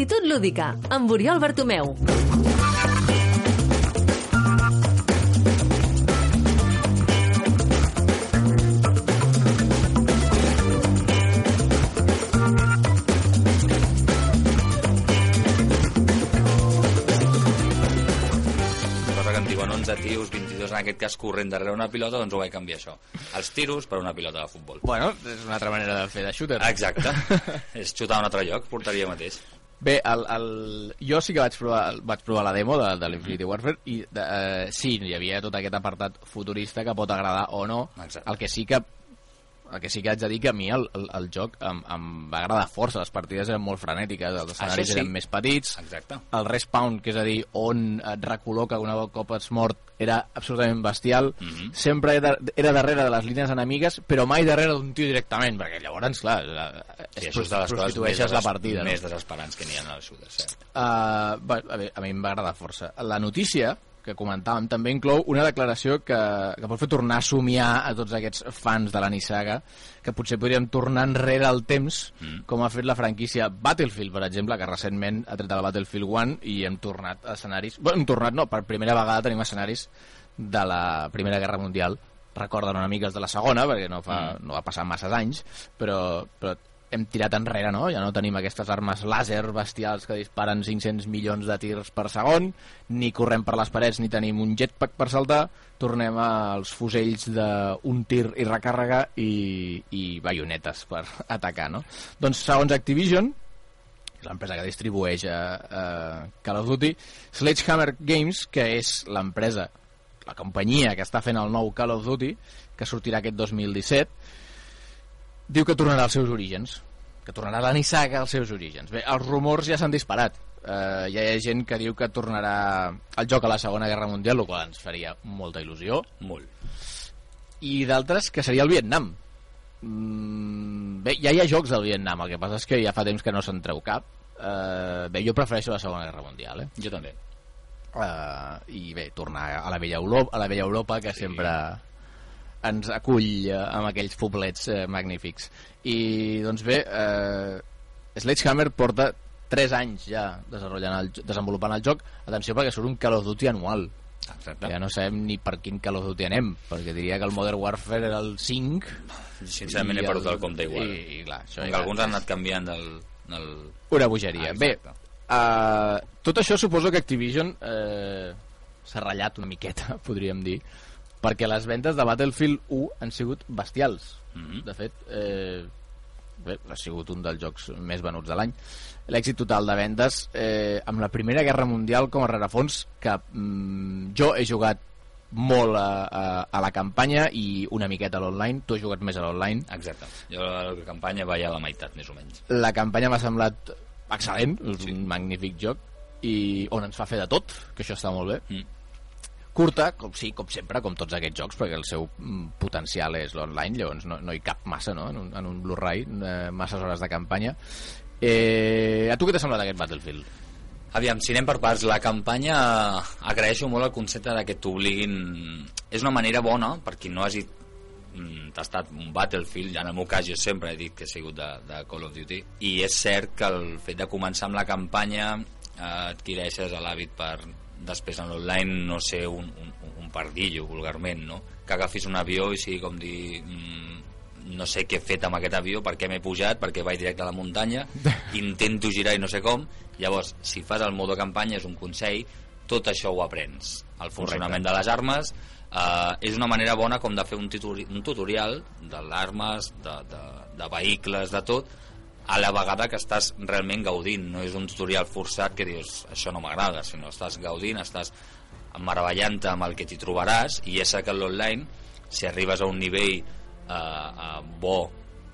Actitud lúdica, amb Oriol Bartomeu. 11 tios, 22 en aquest cas, corrent darrere una pilota, doncs ho vaig canviar això. Els tiros per una pilota de futbol. Bueno, és una altra manera de fer de shooter. Exacte. és xutar a un altre lloc, portaria mateix. Bé, el, el... jo sí que vaig provar, vaig provar la demo de, de l'Infinity Warfare i de, eh, sí, hi havia tot aquest apartat futurista que pot agradar o no. Exacte. El que sí que el que sí que haig de dir que a mi el, el, el joc em, em va agradar força, les partides eren molt frenètiques, els escenaris sí. eren més petits, Exacte. el respawn, que és a dir, on et recol·loca una cop ets mort, era absolutament bestial. Mhm. Sempre era, era darrere de les línies enemigues, però mai darrere d'un tio directament, perquè llavors, clar, la- Sí, és de les prostitueixes la partida. més no? desesperants que n'hi ha als shooters. Eh? Uh, a, a mi em va agradar força. La notícia que comentàvem també inclou una declaració que, que pot fer tornar a somiar a tots aquests fans de la Nissaga que potser podríem tornar enrere al temps Mm. com ha fet la franquícia Battlefield, per exemple, que recentment ha tret el Battlefield 1 i hem tornat a escenaris... Bueno, hem tornat, no, per primera vegada tenim escenaris de la Primera Guerra Mundial recorden una mica els de la segona, perquè no, fa, Mm. no va passar massa anys, però, però hem tirat enrere, no? Ja no tenim aquestes armes làser bestials que disparen 500 milions de tirs per segon, ni correm per les parets, ni tenim un jetpack per saltar, tornem als fusells d'un tir i recàrrega i, i baionetes per atacar, no? Doncs segons Activision, l'empresa que distribueix a, a Call of Duty, Sledgehammer Games, que és l'empresa, la companyia que està fent el nou Call of Duty, que sortirà aquest 2017, diu que tornarà als seus orígens, que tornarà la Nissaga als seus orígens. Bé, els rumors ja s'han disparat. Uh, ja hi ha gent que diu que tornarà el joc a la Segona Guerra Mundial, el qual ens faria molta il·lusió, Molt. i d'altres que seria el Vietnam. Mm, bé, ja hi ha jocs del Vietnam, el que passa és que ja fa temps que no se'n treu cap. Uh, bé, jo prefereixo la Segona Guerra Mundial, eh? Jo també. Uh, I bé, tornar a la vella Europa, a la vella Europa que sí. sempre ens acull uh, amb aquells poblets uh, magnífics. I doncs bé, uh, Sledgehammer porta 3 anys ja desenvolupant el, desenvolupant el joc. Atenció perquè surt un Call of Duty anual. Exacte. Ja no sabem ni per quin Call of Duty anem, perquè diria que el Modern Warfare era el 5. Sincerament he perdut el compte igual. I, i clar, això que alguns han anat canviant del... del... una bogeria. Ah, Bé, uh, tot això suposo que Activision uh, s'ha ratllat una miqueta, podríem dir, perquè les ventes de Battlefield 1 han sigut bestials. Mhm. De fet, eh, bé, ha sigut un dels jocs més venuts de l'any. L'èxit total de vendes eh, amb la Primera Guerra Mundial com a rerefons que mm, jo he jugat molt a, a, a la campanya i una miqueta a l'online. Tu has jugat més a l'online. Exacte. Jo la campanya va ja a la meitat, més o menys. La campanya m'ha semblat excel·lent, és Sí. un magnífic joc i on ens fa fer de tot, que això està molt bé. Mm. Curta, com sí, com sempre, com tots aquests jocs, perquè el seu mm, potencial és l'online, llavors no, no hi cap massa, no?, en un, en un Blu-ray, eh, masses hores de campanya. Eh, a tu què t'ha semblat aquest Battlefield? Aviam, si anem per parts, la campanya agraeixo molt el concepte de que t'obliguin... És una manera bona, per qui no hagi mm, tastat un Battlefield, en el meu cas jo sempre he dit que he sigut de, de Call of Duty, i és cert que el fet de començar amb la campanya eh, adquireixes l'hàbit per després en l'online no ser un, un, un pardillo vulgarment, no? que agafis un avió i sigui com dir mm, no sé què he fet amb aquest avió, per què m'he pujat, perquè vaig directe a la muntanya, intento girar i no sé com, llavors, si fas el modo campanya, és un consell, tot això ho aprens. El funcionament de les armes eh, és una manera bona com de fer un, tituri, un tutorial de l'armes, de, de, de vehicles, de tot, a la vegada que estàs realment gaudint, no és un tutorial forçat que dius, això no m'agrada, sinó estàs gaudint, estàs meravellant amb el que t'hi trobaràs, i és cert que l'online, si arribes a un nivell eh, eh, bo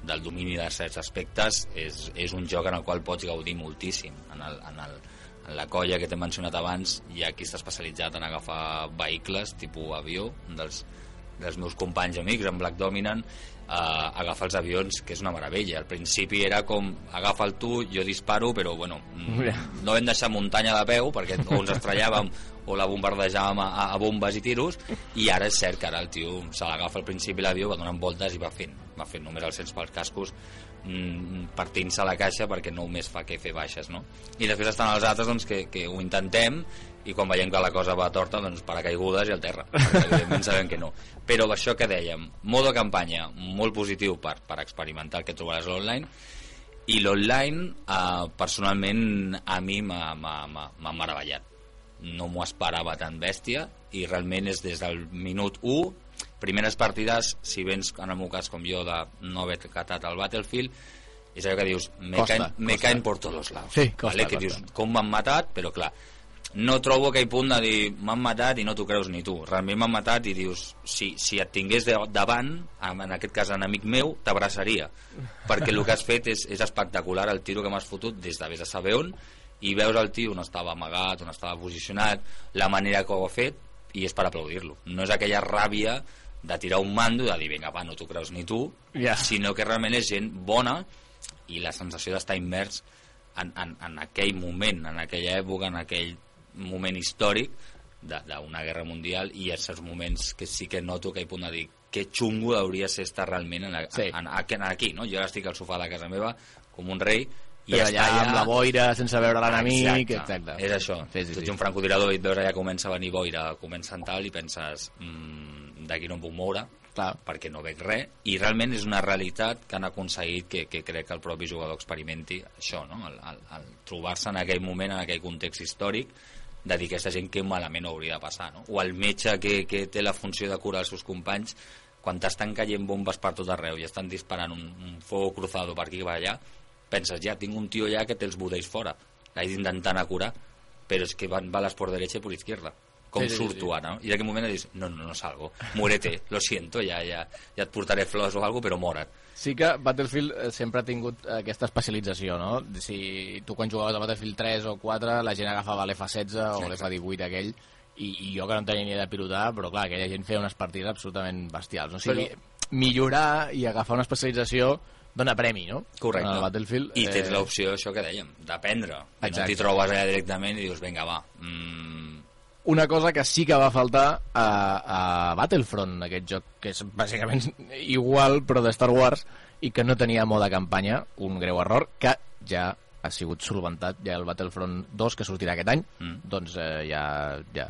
del domini de certs aspectes és, és un joc en el qual pots gaudir moltíssim. En, el, en, el, en la colla que t'he mencionat abans hi ha qui està especialitzat en agafar vehicles tipus avió dels, dels meus companys amics en Black Dominant uh, agafar els avions, que és una meravella. Al principi era com, agafa el tu, jo disparo, però bueno, mm, no vam deixar muntanya de peu, perquè o ens estrellàvem o la bombardejàvem a, a bombes i tiros, i ara és cert que ara el tio se l'agafa al principi l'avió, va donant voltes i va fent, va fent només els 100 pels cascos, mm, partint-se la caixa perquè només fa que fer baixes, no? I després estan els altres doncs, que, que ho intentem i quan veiem que la cosa va torta doncs paracaigudes i al terra. Perquè evidentment sabem que no. Però això que dèiem, modo campanya molt positiu per, per experimentar el que trobaràs a l'online. I l'online eh, personalment a mi m'ha meravellat. No m'ho esperava tan bèstia i realment és des del minut 1 primeres partides, si vens en el meu cas com jo de no haver catat el Battlefield és allò que dius me, costa, caen, me caen por todos lados sí, costa, vale? que dius com m'han matat? Però clar no trobo aquell punt de dir m'han matat i no t'ho creus ni tu. Realment m'han matat i dius si, si et tingués de, davant en aquest cas enemic meu t'abraçaria. Perquè el que has fet és, és espectacular el tiro que m'has fotut des de vés a saber on i veus el tio on estava amagat, on estava posicionat la manera que ho ha fet i és per aplaudir-lo. No és aquella ràbia de tirar un mando de dir vinga va no t'ho creus ni tu yeah. sinó que realment és gent bona i la sensació d'estar immers en, en, en aquell moment, en aquella època, en aquell moment històric d'una guerra mundial i aquests moments que sí que noto que hi punt de dir que xungo hauria ser estar realment en, sí. en, en, aquí, no? Jo ara estic al sofà de casa meva com un rei i però allà, allà amb la boira sense veure l'enemic exacte. és això, sí, sí, tu ets sí. un francotirador i et veus allà comença a venir boira comença en tal i penses mmm, d'aquí no em puc moure Clar. perquè no veig res i realment és una realitat que han aconseguit que, que crec que el propi jugador experimenti això, no? el, el, el trobar-se en aquell moment, en aquell context històric de dir aquesta gent que malament hauria de passar no? o el metge que, que té la funció de curar els seus companys quan t'estan caient bombes per tot arreu i estan disparant un, un fuego cruzado per aquí i per allà penses ja, tinc un tio allà que té els budells fora l'haig d'intentar curar però és que van balas por derecha i por izquierda com sí, surto sí. ara, no? I en aquell moment dius, no, no, no salgo, muérete, lo siento, ja, ja, ja et portaré flors o alguna però mora't. Sí que Battlefield eh, sempre ha tingut aquesta especialització, no? Si tu quan jugaves a Battlefield 3 o 4 la gent agafava l'F16 o l'F18 aquell i, i jo que no tenia ni idea de pilotar, però clar, aquella gent feia unes partides absolutament bestials. O sigui, però... millorar i agafar una especialització dona premi, no? Correcte. En el Battlefield. I tens eh... l'opció, això que dèiem, d'aprendre. No t'hi trobes allà directament i dius, vinga, va, mm, una cosa que sí que va faltar a, a Battlefront, aquest joc, que és bàsicament igual però de Star Wars i que no tenia mode campanya, un greu error, que ja ha sigut solventat, ja el Battlefront 2 que sortirà aquest any, mm. doncs eh, ja, ja,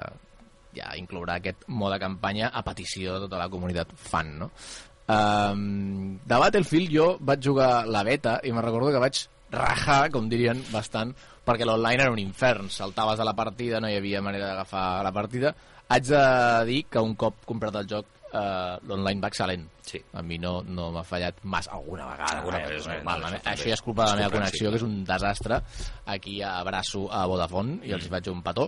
ja inclourà aquest mode campanya a petició de tota la comunitat fan, no? Um, de Battlefield jo vaig jugar la beta i me recordo que vaig rajar, com dirien, bastant, perquè l'online era un infern, saltaves a la partida, no hi havia manera d'agafar la partida. Haig de dir que un cop comprat el joc eh, l'online va excel·lent. Sí. A mi no, no m'ha fallat massa alguna vegada. Alguna eh, és normal, eh, això ja és culpa de la meva connexió, que és un desastre. Aquí abraço a Vodafone i els mm. faig un petó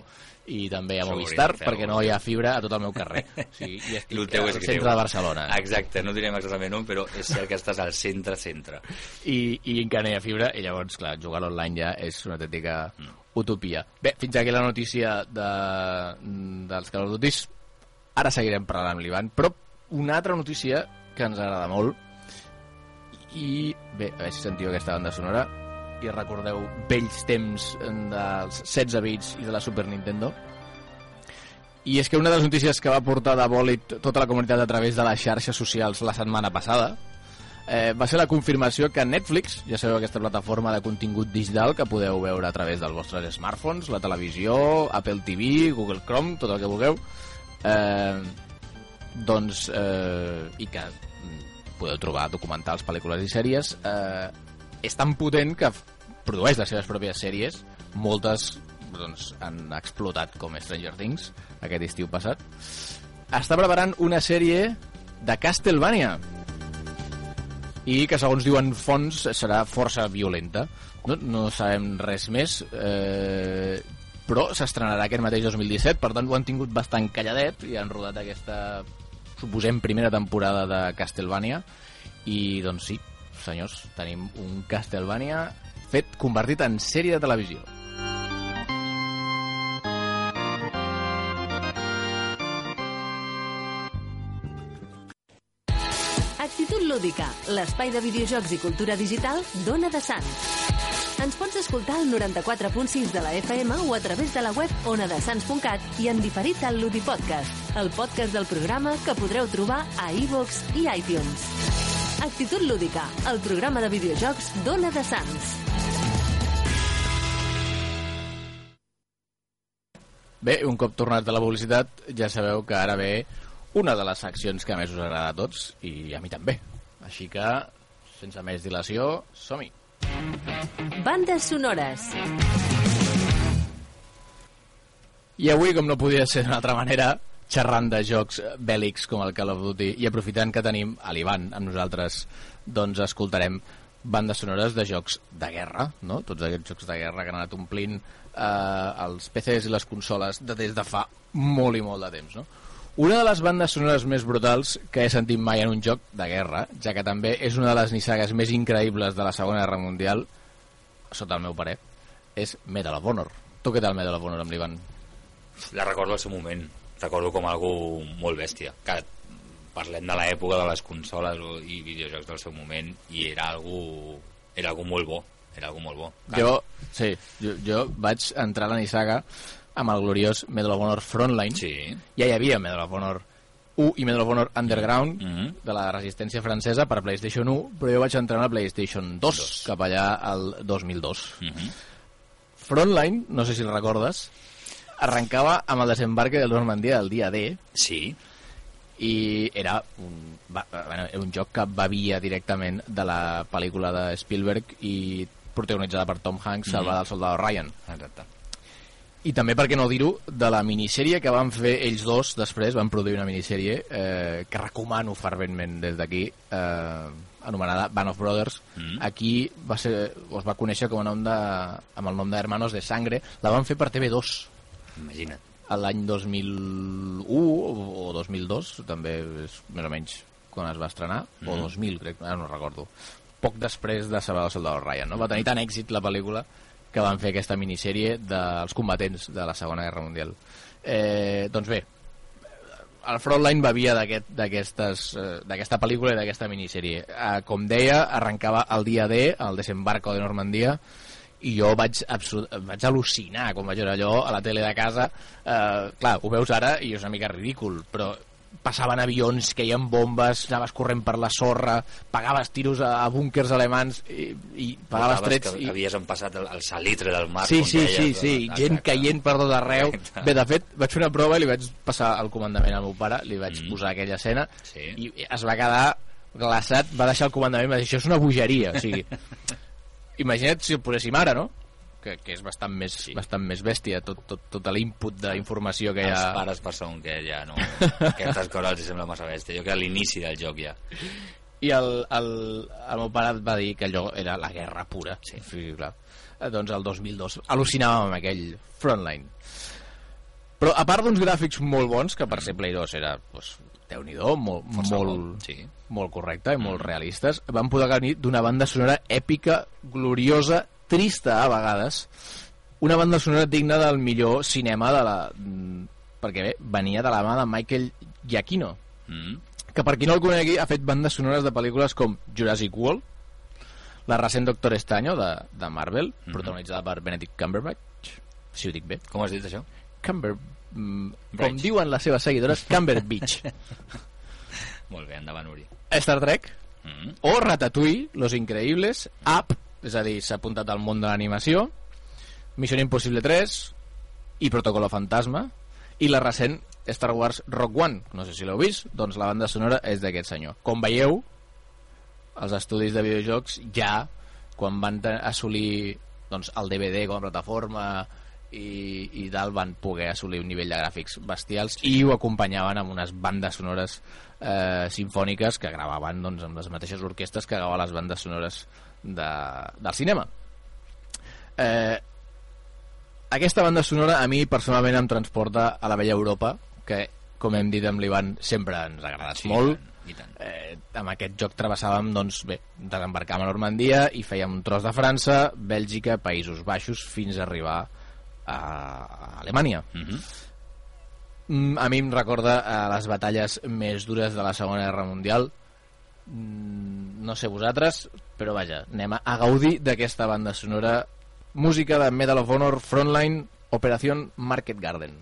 i també a Movistar perquè no hi ha fibra a tot el meu carrer. O sigui, i estic al centre de Barcelona. Exacte, no direm exactament on, però és cert que estàs al centre-centre. I, I encara no hi ha fibra i llavors, clar, jugar online ja és una autèntica mm. utopia. Bé, fins aquí la notícia de, dels Call of Duty Ara seguirem parlant amb l'Ivan, però una altra notícia que ens agrada molt. I bé, a veure si sentiu aquesta banda sonora i recordeu vells temps dels 16 bits i de la Super Nintendo. I és que una de les notícies que va portar de bòlit tota la comunitat a través de les xarxes socials la setmana passada eh, va ser la confirmació que Netflix, ja sabeu aquesta plataforma de contingut digital que podeu veure a través dels vostres smartphones, la televisió, Apple TV, Google Chrome, tot el que vulgueu, eh, doncs, eh, i que podeu trobar documentals, pel·lícules i sèries, eh, és tan potent que produeix les seves pròpies sèries, moltes doncs, han explotat com Stranger Things aquest estiu passat. Està preparant una sèrie de Castlevania. I que segons diuen fonts serà força violenta. No, no sabem res més. Eh, però s'estrenarà aquest mateix 2017, per tant ho han tingut bastant calladet i han rodat aquesta, suposem, primera temporada de Castlevania i doncs sí, senyors, tenim un Castlevania fet, convertit en sèrie de televisió. Lúdica, l'espai de videojocs i cultura digital d'Ona de Sants. Ens pots escoltar al 94.6 de la FM o a través de la web onadesans.cat i en diferit al Ludi Podcast, el podcast del programa que podreu trobar a iVox i iTunes. Actitud Lúdica, el programa de videojocs d'Ona de Sants. Bé, un cop tornat de la publicitat, ja sabeu que ara ve una de les seccions que més us agrada a tots i a mi també. Així que, sense més dilació, som-hi. Bandes sonores. I avui, com no podia ser d'una altra manera, xerrant de jocs bèl·lics com el Call of Duty i aprofitant que tenim a l'Ivan amb nosaltres, doncs escoltarem bandes sonores de jocs de guerra, no? Tots aquests jocs de guerra que han anat omplint eh, els PCs i les consoles de des de fa molt i molt de temps, no? Una de les bandes sonores més brutals que he sentit mai en un joc de guerra, ja que també és una de les nissagues més increïbles de la Segona Guerra Mundial, sota el meu parer, és Medal of Honor. Tu què tal Medal of Honor amb l'Ivan? La recordo al seu moment. Recordo com algú molt bèstia. Que parlem de l'època de les consoles i videojocs del seu moment i era algú, era algú molt bo. Era algú molt bo. Clar. Jo, sí, jo, jo vaig entrar a la nissaga amb el gloriós Medal of Honor Frontline. Sí. Ja hi havia Medal of Honor 1 i Medal of Honor Underground Mm -hmm. de la resistència francesa per PlayStation 1, però jo vaig entrar a la PlayStation 2, Dos. cap allà al 2002. Mm -hmm. Frontline, no sé si el recordes, arrencava amb el desembarque del Normandia del dia D Sí. i era un, va, bueno, era un joc que bevia directament de la pel·lícula de Spielberg i protagonitzada per Tom Hanks, Mhm. Salvada del Soldado Ryan. Exacte. I també, per què no dir-ho, de la minissèrie que van fer ells dos després, van produir una minissèrie eh, que recomano ferventment des d'aquí, eh, anomenada Band of Brothers. Mm. Aquí va ser, o es va conèixer com a nom de, amb el nom de Hermanos de Sangre. La van fer per TV2 Imagina't. l'any 2001 o, o 2002, també és més o menys quan es va estrenar, o Mm. 2000, crec, ara no recordo. Poc després de Salvador Soldado Ryan, no? Va tenir tant èxit la pel·lícula que van fer aquesta minissèrie dels combatents de la Segona Guerra Mundial. Eh, doncs bé, el Frontline bevia eh, d'aquesta pel·lícula i d'aquesta minissèrie. Eh, com deia, arrencava el dia D, el desembarco de Normandia, i jo vaig, vaig al·lucinar quan vaig veure allò a la tele de casa. Eh, clar, ho veus ara i és una mica ridícul, però passaven avions, queien bombes, anaves corrent per la sorra, pagaves tiros a, a búnkers alemans i, i pagaves Notaves trets... que i, havies empassat el, el salitre del mar. Sí, sí, deies, sí, sí, exacte. gent caient per tot arreu. Correcte. Bé, de fet, vaig fer una prova i li vaig passar el comandament al meu pare, li vaig Mm. posar aquella escena Sí. i es va quedar glaçat, va deixar el comandament i va dir, això és una bogeria, o sigui... imagina't si el poséssim ara, no? Que, que és bastant més, sí. Bastant més bèstia, tot, tot, tot l'input d'informació que hi Els ha... pares per segon que ja no... Aquestes coses els sembla massa bèstia. Jo que a l'inici del joc ja. I el, el, el meu pare va dir que allò era la guerra pura. Sí. sí clar. Eh, Doncs el 2002 al·lucinàvem amb aquell frontline. Però a part d'uns gràfics molt bons, que per ser Play 2 era, doncs, déu-n'hi-do, molt, Força molt, bo, sí. molt correcte i molt realistes, van poder gaudir d'una banda sonora èpica, gloriosa, trista a vegades, una banda sonora digna del millor cinema de la... mm, perquè bé, venia de la mà de Michael Giacchino, Mm. que per qui no el conegui ha fet bandes sonores de pel·lícules com Jurassic World, la recent Doctor Estanyo de, de Marvel, Mhm. protagonitzada per Benedict Cumberbatch, si ho dic bé, Com has dit això? Cumber, mm, com diuen les seves seguidores, Cumberbatch. Molt bé, endavant, Uri. Star Trek, Mm. o Ratatouille, Los Increïbles, Up, és a dir, s'ha apuntat al món de l'animació, Missió Impossible 3 i Protocolo Fantasma, i la recent Star Wars Rock One, no sé si l'heu vist, doncs la banda sonora és d'aquest senyor. Com veieu, els estudis de videojocs ja, quan van assolir doncs, el DVD com a plataforma i, i tal, van poder assolir un nivell de gràfics bestials i ho acompanyaven amb unes bandes sonores eh, sinfòniques que gravaven doncs, amb les mateixes orquestes que gravaven les bandes sonores de, del cinema. Eh, aquesta banda sonora a mi personalment em transporta a la vella Europa, que, com hem dit amb l'Ivan, sempre ens ha agradat Sí, molt. I tant. Eh, amb aquest joc travessàvem, doncs, bé, desembarcàvem a Normandia i fèiem un tros de França, Bèlgica, Països Baixos, fins a arribar a, a Alemanya. Mhm. Mm, a mi em recorda a les batalles més dures de la Segona Guerra Mundial no sé vosaltres, però vaja, anem a, gaudir d'aquesta banda sonora. Música de Medal of Honor Frontline, Operación Market Garden.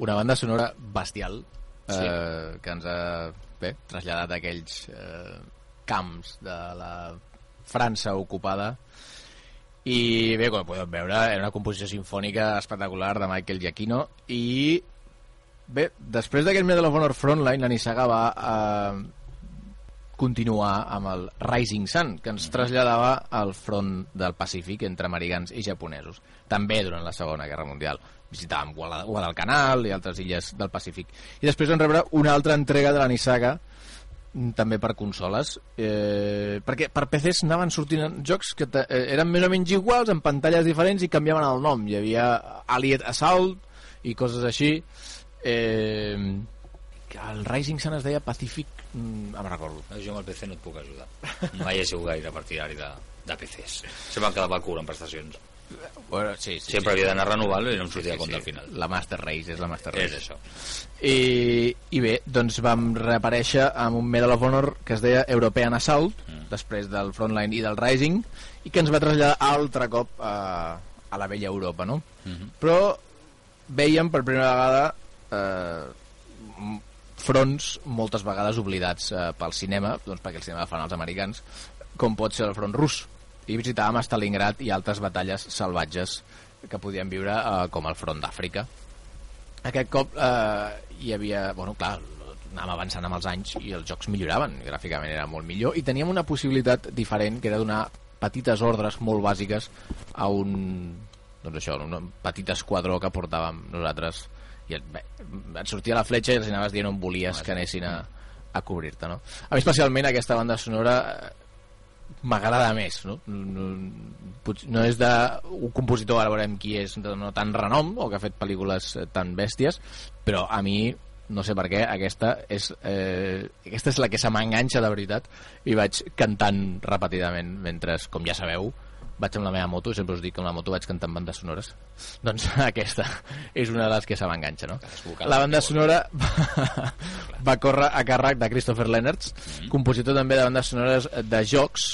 Una banda sonora bestial eh, Sí. que ens ha bé, traslladat a aquells eh, camps de la França ocupada i bé, com podeu veure era una composició sinfònica espectacular de Michael Giacchino i bé, després d'aquest Medal of Honor Frontline la Nissaga va eh, continuar amb el Rising Sun, que ens traslladava al front del Pacífic entre americans i japonesos, també durant la Segona Guerra Mundial. Visitàvem Guada- Guadalcanal i altres illes del Pacífic. I després vam rebre una altra entrega de la Nissaga, mm, també per consoles, eh, perquè per PCs anaven sortint jocs que eh, eren més o menys iguals, amb pantalles diferents i canviaven el nom. Hi havia Allied Assault i coses així. Eh, el Rising Sun es deia Pacific... Mm, em recordo. Jo amb el PC no et puc ajudar. Mai he sigut gaire partidari de, de PCs. Sempre em quedava curt en prestacions. Bueno, sí, sí, Sempre havia d'anar renovant i no em sortia sí, compte sí. al final. La Master Race, és la Master És Race. això. I, I bé, doncs vam reaparèixer amb un Medal of Honor que es deia European Assault, Mm. després del Frontline i del Rising, i que ens va traslladar altre cop a, a la vella Europa, no? Mhm. Però veiem per primera vegada eh, fronts moltes vegades oblidats eh, pel cinema, doncs perquè el cinema fan els americans, com pot ser el front rus. I visitàvem Stalingrad i altres batalles salvatges que podien viure eh, com el front d'Àfrica. Aquest cop eh, hi havia... Bueno, clar, anàvem avançant amb els anys i els jocs milloraven, gràficament era molt millor, i teníem una possibilitat diferent, que era donar petites ordres molt bàsiques a un doncs això, un petit esquadró que portàvem nosaltres i et, bé, et sortia la fletxa i els anaves dient on volies que anessin a, a cobrir-te no? a mi especialment aquesta banda sonora eh, m'agrada més no? No, no és de un compositor, ara veurem qui és de no tan renom o que ha fet pel·lícules eh, tan bèsties però a mi no sé per què, aquesta és, eh, aquesta és la que se m'enganxa de veritat i vaig cantant repetidament mentre, com ja sabeu, vaig amb la meva moto, sempre us dic que amb la moto vaig cantant bandes sonores. Doncs aquesta és una de les que se m'enganxa, no? La banda sonora va, va córrer a càrrec de Christopher Leonards, Mm-hmm. compositor també de bandes sonores de jocs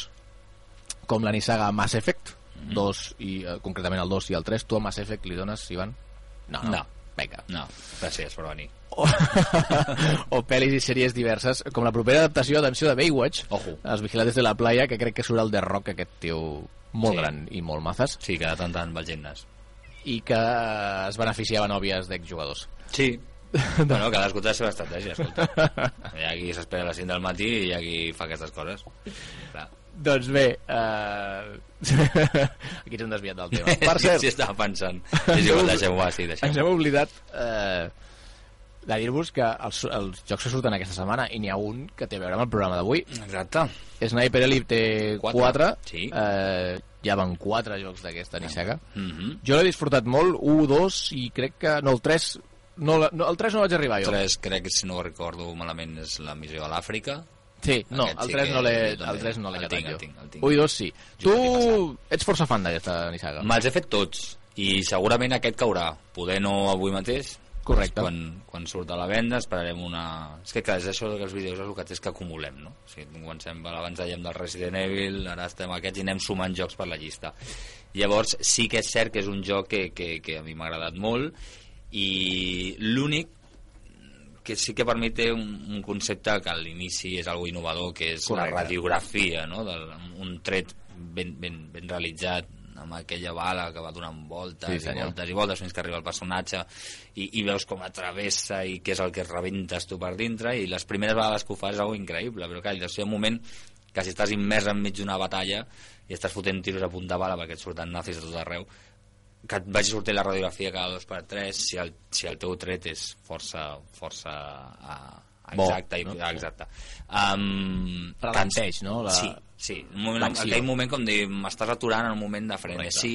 com la Nissaga Mass Effect, Mm-hmm. 2 i eh, concretament el 2 i el 3. Tu a Mass Effect li dones, Ivan? No, no. No. Vinga. No, gràcies per venir. O, o pel·lis i sèries diverses, com la propera adaptació d'atenció de Baywatch, Ojo. Els vigilants de la playa, que crec que surt el The Rock, aquest tio molt Sí. gran i molt mazes, Sí, que de tant tant va al gimnàs. i que es beneficiava nòvies d'exjugadors. Sí. bueno, cadascú té la seva estratègia, escolta. Hi ha qui s'espera a les 5 del matí i hi ha qui fa aquestes coses. Clar. Doncs bé, eh... aquí ens hem desviat del tema. Per cert, Sí, estava pensant. És igual, deixem-ho, sí, ens deixem-ho. hem oblidat eh, de dir-vos que els, els jocs que surten aquesta setmana, i n'hi ha un que té a veure amb el programa d'avui, Exacte. Sniper Elite té Quatre. 4, Sí. eh, ja van 4 jocs d'aquesta Nissaga. Mm -hmm. Jo l'he disfrutat molt, 1, 2 i crec que... No, el 3... No, no, el 3 no vaig arribar jo. Tres, crec que si no ho recordo malament és la missió a l'Àfrica. Sí, no, el sí 3 que no l'he el 3 no l'he catat tinc, el jo. tinc, el tinc. 1 i 2 sí. Jo Tu ets força fan d'aquesta Nissaga. Me'ls he fet tots i segurament aquest caurà. Poder no avui mateix, Correcte. quan, quan surt a la venda esperarem una... És que clar, és això que els vídeos és el que té és que acumulem, no? O sigui, comencem, abans dèiem del Resident Evil, ara estem aquests i anem sumant jocs per la llista. Llavors, sí que és cert que és un joc que, que, que a mi m'ha agradat molt i l'únic que sí que per mi té un, un concepte que a l'inici és algo innovador, que és Correcte. la radiografia, no? Del, un tret ben, ben, ben realitzat amb aquella bala que va donant voltes Sí, i voltes i voltes fins que arriba el personatge i, i veus com atravessa i què és el que rebentes tu per dintre i les primeres vegades que ho fas és algo increïble però clar, hi ha un moment que si estàs immers enmig d'una batalla i estàs fotent tiros a punta bala perquè et surten nazis a tot arreu que et vagi sortir la radiografia cada dos per tres si el, si el teu tret és força força uh, Bo, exacte, no? i, exacte. Um, Ralenteix, no? La- Sí, sí. Un moment, aquell moment com dir, m'estàs aturant en un moment de frenesí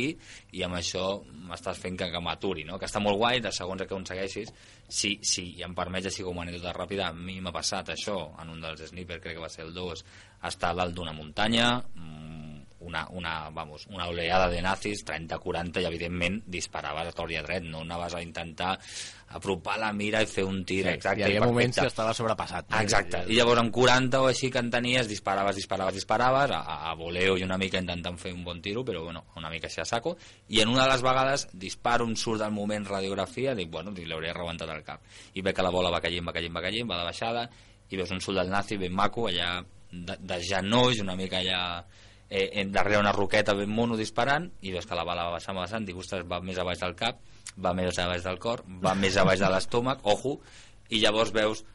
i amb això m'estàs fent que, que m'aturi, no? Que està molt guai, de segons que aconsegueixis. Sí, sí, i em permets així com a anècdota ràpida, a mi m'ha passat això en un dels sniper, crec que va ser el 2, estar dalt d'una muntanya, mm, una, una, vamos, una oleada de nazis, 30-40, i evidentment disparaves a tort i a dret, no anaves a intentar apropar la mira i fer un tir Sí, exacte hi havia perfecte. moments que estava sobrepassat. no? Exacte, i llavors amb 40 o així que en tenies, disparaves, disparaves, disparaves, a, a voleo i una mica intentant fer un bon tiro, però bueno, una mica així a saco, i en una de les vegades disparo, em surt del moment radiografia, dic, bueno, dic, l'hauria rebentat al cap. I ve que la bola va caient, va caient, va caient, va de baixada, i veus un soldat nazi ben maco, allà de, de genolls, una mica allà eh, en, darrere una roqueta ben mono disparant, i veus que la bala va baixant, va baixant, dic, ostres, va més a baix del cap, va més a baix del cor, va més a baix de l'estómac, ojo, i llavors veus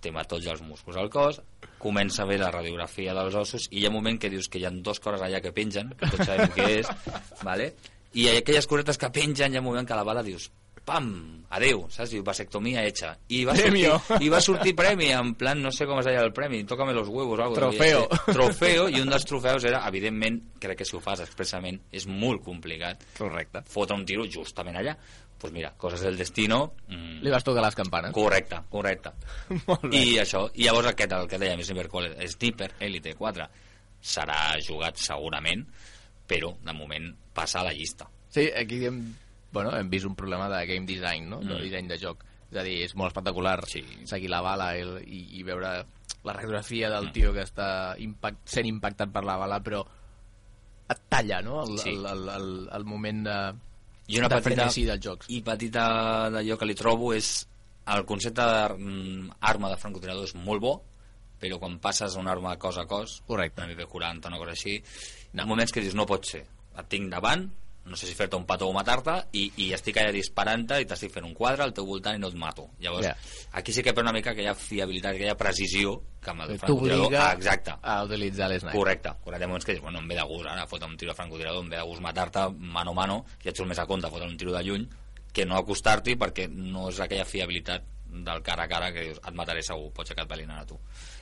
t'hematolls els músculs al cos, comença a la radiografia dels ossos i hi ha un moment que dius que hi ha dos coses allà que pengen, que tots sabem què és, vale? i aquelles cosetes que pengen hi ha un moment que la bala dius pam, adeu, saps? Diu, vasectomia hecha. I va, sortir, Premio. I va sortir premi, en plan, no sé com es deia el premi, tócame los huevos o algo. Trofeo. devia. Trofeo, i un dels trofeus era, evidentment, crec que si ho fas expressament, és molt complicat Correcte. fotre un tiro justament allà. Doncs pues mira, coses del destino... Mm, Li vas tocar les campanes. Correcte, correcte. Molt bé. I això, i llavors aquest, el que dèiem, Sniper, Qual- Sniper Elite 4, serà jugat segurament, però de moment passa a la llista. Sí, aquí hem, bueno, hem vist un problema de game design, no? de Mm. disseny de joc. És a dir, és molt espectacular Sí. seguir la bala i, i, i veure la radiografia Mm. del tio que està impact, sent impactat per la bala, però et talla, no?, el, Sí. el, el, el, el moment de, I una de petita, dels jocs. I petita d'allò que li trobo és el concepte d'arma de francotirador és molt bo, però quan passes a una arma cos a cos, Correcte. una MP40, una cosa així, hi ha moments que dius no pot ser, et tinc davant, no sé si fer-te un petó o matar-te, i, i estic allà disparant-te i t'estic fent un quadre al teu voltant i no et mato. Llavors, Ja. aquí sí que per una mica ha fiabilitat, ha precisió, que amb el T'obliga Ah, exacte. a utilitzar l'sniper. Correcte, correcte. Ha moments que dius, bueno, em ve de gust ara fotre un tiro de francotirador, em ve de gust matar-te mano a mano, i et surt més a compte fotre un tiro de lluny que no acostar-t'hi perquè no és aquella fiabilitat del cara a cara que dius, et mataré segur, pot ser que et velin a tu.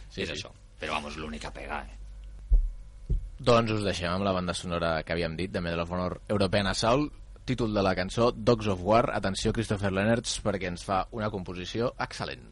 Sí, Sí, és sí. això. Però, vamos, l'única pega, eh? Doncs us deixem amb la banda sonora que havíem dit, de Medal of Honor European Assault, títol de la cançó Dogs of War. Atenció, Christopher Leonards, perquè ens fa una composició excel·lent.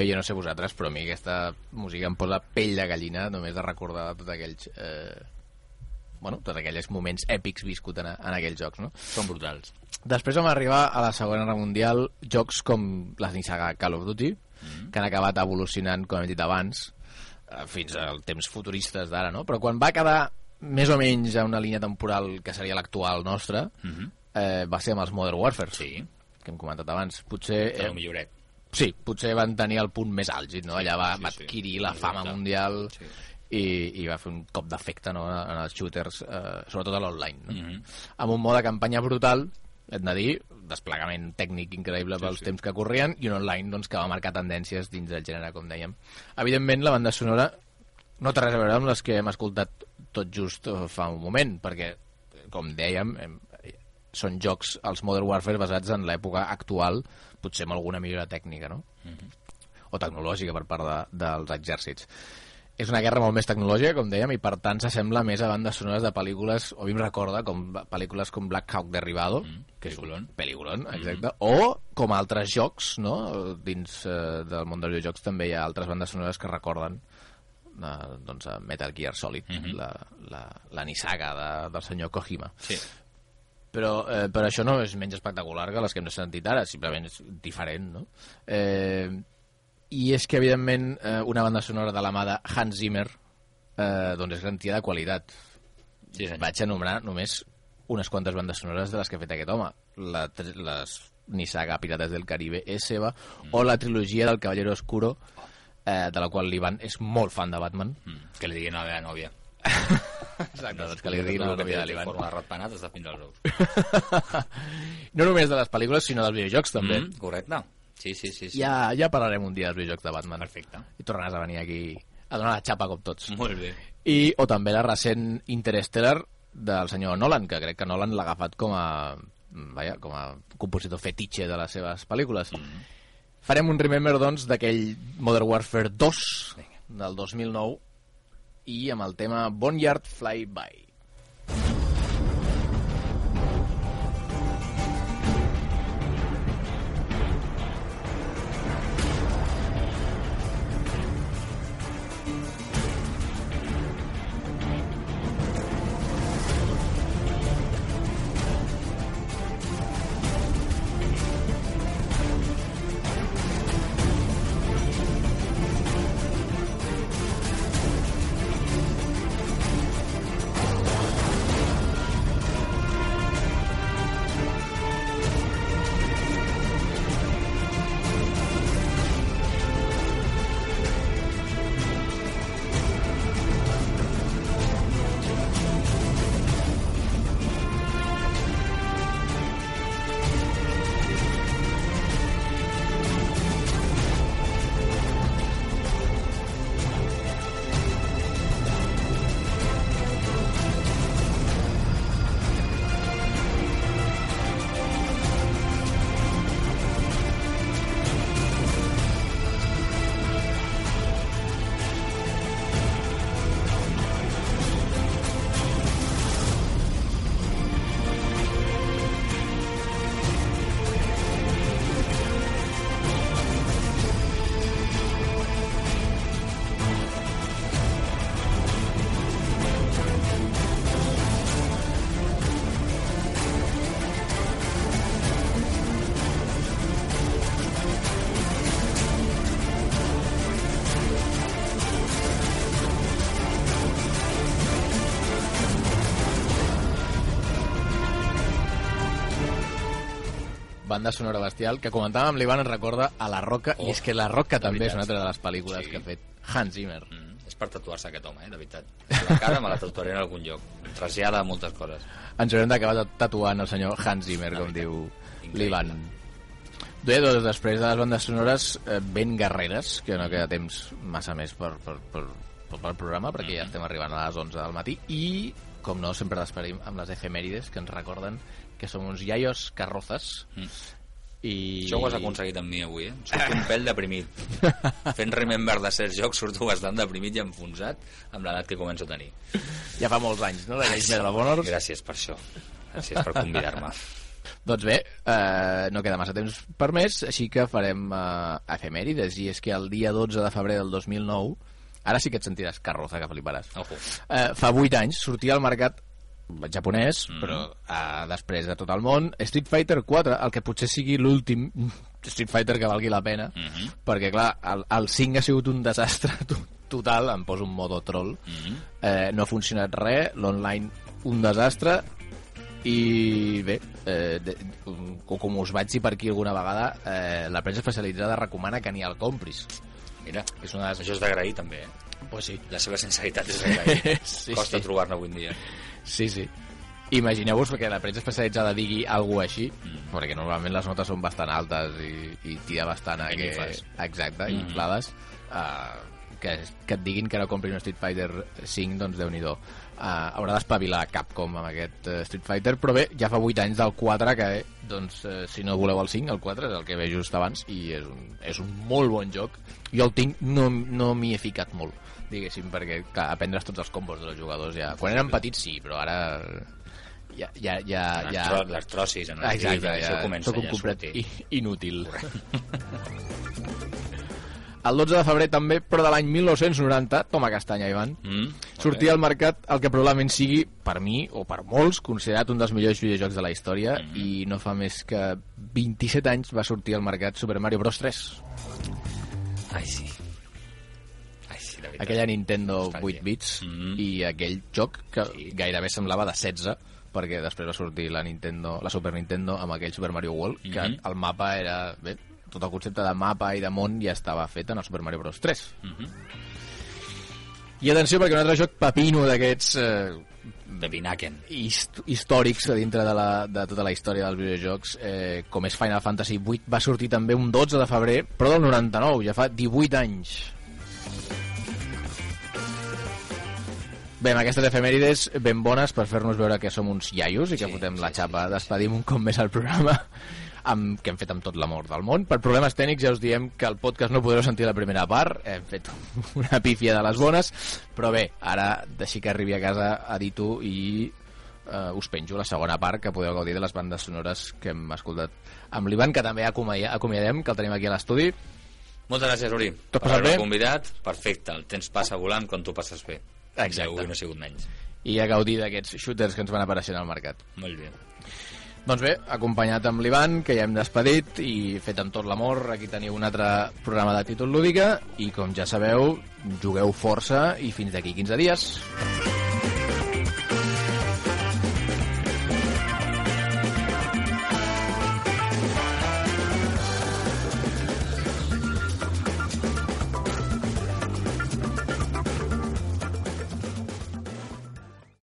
Bé, jo no sé vosaltres, però a mi aquesta música em posa pell de gallina només de recordar tots aquells... Eh, bueno, tots aquells moments èpics viscut en, en aquells jocs, no? Són brutals. Després vam arribar a la Segona Guerra Mundial jocs com la saga Call of Duty, que han acabat evolucionant, com hem dit abans, eh, fins al temps futuristes d'ara, no? Però quan va quedar més o menys a una línia temporal que seria l'actual nostra, eh, va ser amb els Modern Warfare, Sí, que hem comentat abans. Potser... Eh, el milloret. Sí, potser van tenir el punt més àlgid, no? Allà va, sí, va sí. adquirir la Exacte. fama mundial Sí. i, i va fer un cop d'efecte no? en els shooters, eh, sobretot a l'online. No? Mhm. Amb un mode campanya brutal, hem de dir, desplegament tècnic increïble pels sí. temps que corrien, i un online doncs, que va marcar tendències dins del gènere, com dèiem. Evidentment, la banda sonora no té res a veure amb les que hem escoltat tot just eh, fa un moment, perquè, com dèiem, hem, són jocs, els Modern Warfare, basats en l'època actual, potser amb alguna millora tècnica, no? o tecnològica per part de, dels exèrcits. És una guerra molt més tecnològica, com dèiem, i per tant s'assembla més a bandes sonores de pel·lícules, o a mi em recorda, com pel·lícules com Black Hawk Derribado, que és un pel·lículon, exacte, o com altres jocs, no? Dins eh, del món dels videojocs també hi ha altres bandes sonores que recorden eh, doncs, a Metal Gear Solid, la, la, la nissaga de, del senyor Kojima. Sí. Però eh, per això no és menys espectacular que les que hem sentit ara, simplement és diferent, no? Eh, I és que, evidentment, eh, una banda sonora de la mà de Hans Zimmer eh, doncs és garantia de qualitat. Sí, senyor. Vaig anomenar només unes quantes bandes sonores de les que ha fet aquest home. La, les Nissaga Pirates del Caribe és seva, o la trilogia del Caballero Oscuro, eh, de la qual l'Ivan és molt fan de Batman. Mm. Que li diguin a la meva nòvia. Exacte, doncs que li diguin la nòvia de l'Ivan. Forma de ratpenat està fins als ous. No només de les pel·lícules, sinó dels videojocs, també. Mm, correcte. Sí, sí, sí. sí. Ja, ja parlarem un dia dels videojocs de Batman. Perfecte. I tornaràs a venir aquí a donar la xapa com tots. Molt bé. I, o també la recent Interstellar del senyor Nolan, que crec que Nolan l'ha agafat com a, vaja, com a compositor fetitxe de les seves pel·lícules. Farem un remember, doncs, d'aquell Modern Warfare 2 del 2009 i amb el tema Boneyard Flyby. Banda sonora bestial, que comentàvem amb l'Ivan ens recorda a La Roca, oh, i és que La Roca també és una altra de les pel·lícules Sí. que ha fet Hans Zimmer. Mm, és per tatuar-se aquest home, eh, de veritat. La cara me la tatuaré en algun lloc. Trasllada moltes coses. Ens haurem d'acabar tatuant el senyor Hans Zimmer, com diu l'Ivan. Bé, doncs després de les bandes sonores eh, ben guerreres, que no queda temps massa més per, per, per, per, per programa, perquè ja estem arribant a les 11 del matí, i, com no, sempre despedim amb les efemèrides, que ens recorden que som uns iaios carrozes, Mm. i... Això ho has aconseguit amb mi avui, eh? Surto un pèl deprimit. Fent remember de certs jocs surto bastant deprimit i enfonsat amb l'edat que començo a tenir. Ja fa molts anys, no?, la llei Medal of Honor. Gràcies per això. Gràcies per convidar-me. Doncs bé, eh, no queda massa temps per més, així que farem eh, efemèrides, i és que el dia 12 de febrer del 2009, ara sí que et sentiràs carroza, que fliparàs, Ojo. eh, fa 8 anys sortia al mercat japonès, mm. però eh, després de tot el món, Street Fighter 4, el que potser sigui l'últim Street Fighter que valgui la pena, Mhm. perquè clar, el, el 5 ha sigut un desastre to- total, em poso un modo troll, Mhm. eh, no ha funcionat res, l'online un desastre, i bé, eh, de, com, com us vaig dir per aquí alguna vegada, eh, la premsa especialitzada recomana que ni el compris. Mira, És una de les... això és d'agrair també, eh? Pues sí. La seva sinceritat és d'agrair. Sí, Costa sí. trobar-ne avui en dia. Sí, sí. Imagineu-vos que la premsa especialitzada digui alguna així, Mm. perquè normalment les notes són bastant altes i, i tira bastant a que... Exacte, Mm. inflades. Uh, que, que et diguin que no comprin un Street Fighter 5, doncs déu nhi uh, haurà d'espavilar Capcom amb aquest uh, Street Fighter, però bé, ja fa 8 anys del 4 que, eh, doncs, uh, si no voleu el 5, el 4 és el que ve just abans i és un, és un molt bon joc. Jo el tinc, no, no m'hi he ficat molt, diguéssim, perquè, clar, aprendre's tots els combos dels jugadors ja. Quan eren petits sí, però ara ja, ja, ja, Les, ja... tro les trossis en el Exacte, llibre, ja, això comença sóc un ja complet inútil. El 12 de febrer també, però de l'any 1990, toma castanya, Ivan, Mm? sortia al mercat el que probablement sigui, per mi, o per molts, considerat un dels millors videojocs de la història, Mhm. i no fa més que 27 anys va sortir al mercat Super Mario Bros. 3. Ai, sí. Ai, sí, veritat. Aquella Nintendo Nostàlgia. 8 bits, Mhm. i aquell joc que Sí. gairebé semblava de 16, perquè després va sortir la Nintendo, la Super Nintendo amb aquell Super Mario World, que Mhm. el mapa era... Bé, tot el concepte de mapa i de món ja estava fet en el Super Mario Bros. 3. Mhm. I atenció, perquè un altre joc pepino d'aquests eh, De Binaken. hist històrics dintre de, la, de tota la història dels videojocs, eh, com és Final Fantasy VIII, va sortir també un 12 de febrer, però del 99, ja fa 18 anys. Bé, amb aquestes efemèrides ben bones per fer-nos veure que som uns iaios i que Sí, fotem la sí, xapa. Despedim un cop més el programa amb, que hem fet amb tot l'amor del món. Per problemes tècnics ja us diem que el podcast no podreu sentir la primera part, hem fet una pífia de les bones, però bé, ara deixi que arribi a casa, edito i eh, us penjo la segona part que podeu gaudir de les bandes sonores que hem escoltat amb l'Ivan, que també acomiadem, que el tenim aquí a l'estudi. Moltes gràcies, Uri. Has per haver bé? convidat. Perfecte, el temps passa volant quan tu passes bé. Exacte. Avui no ha sigut menys. I a gaudir d'aquests shooters que ens van apareixent al mercat. Molt bé. Doncs bé, acompanyat amb l'Ivan, que ja hem despedit, i fet amb tot l'amor, aquí teniu un altre programa títol lúdica, i com ja sabeu, jugueu força i fins d'aquí 15 dies.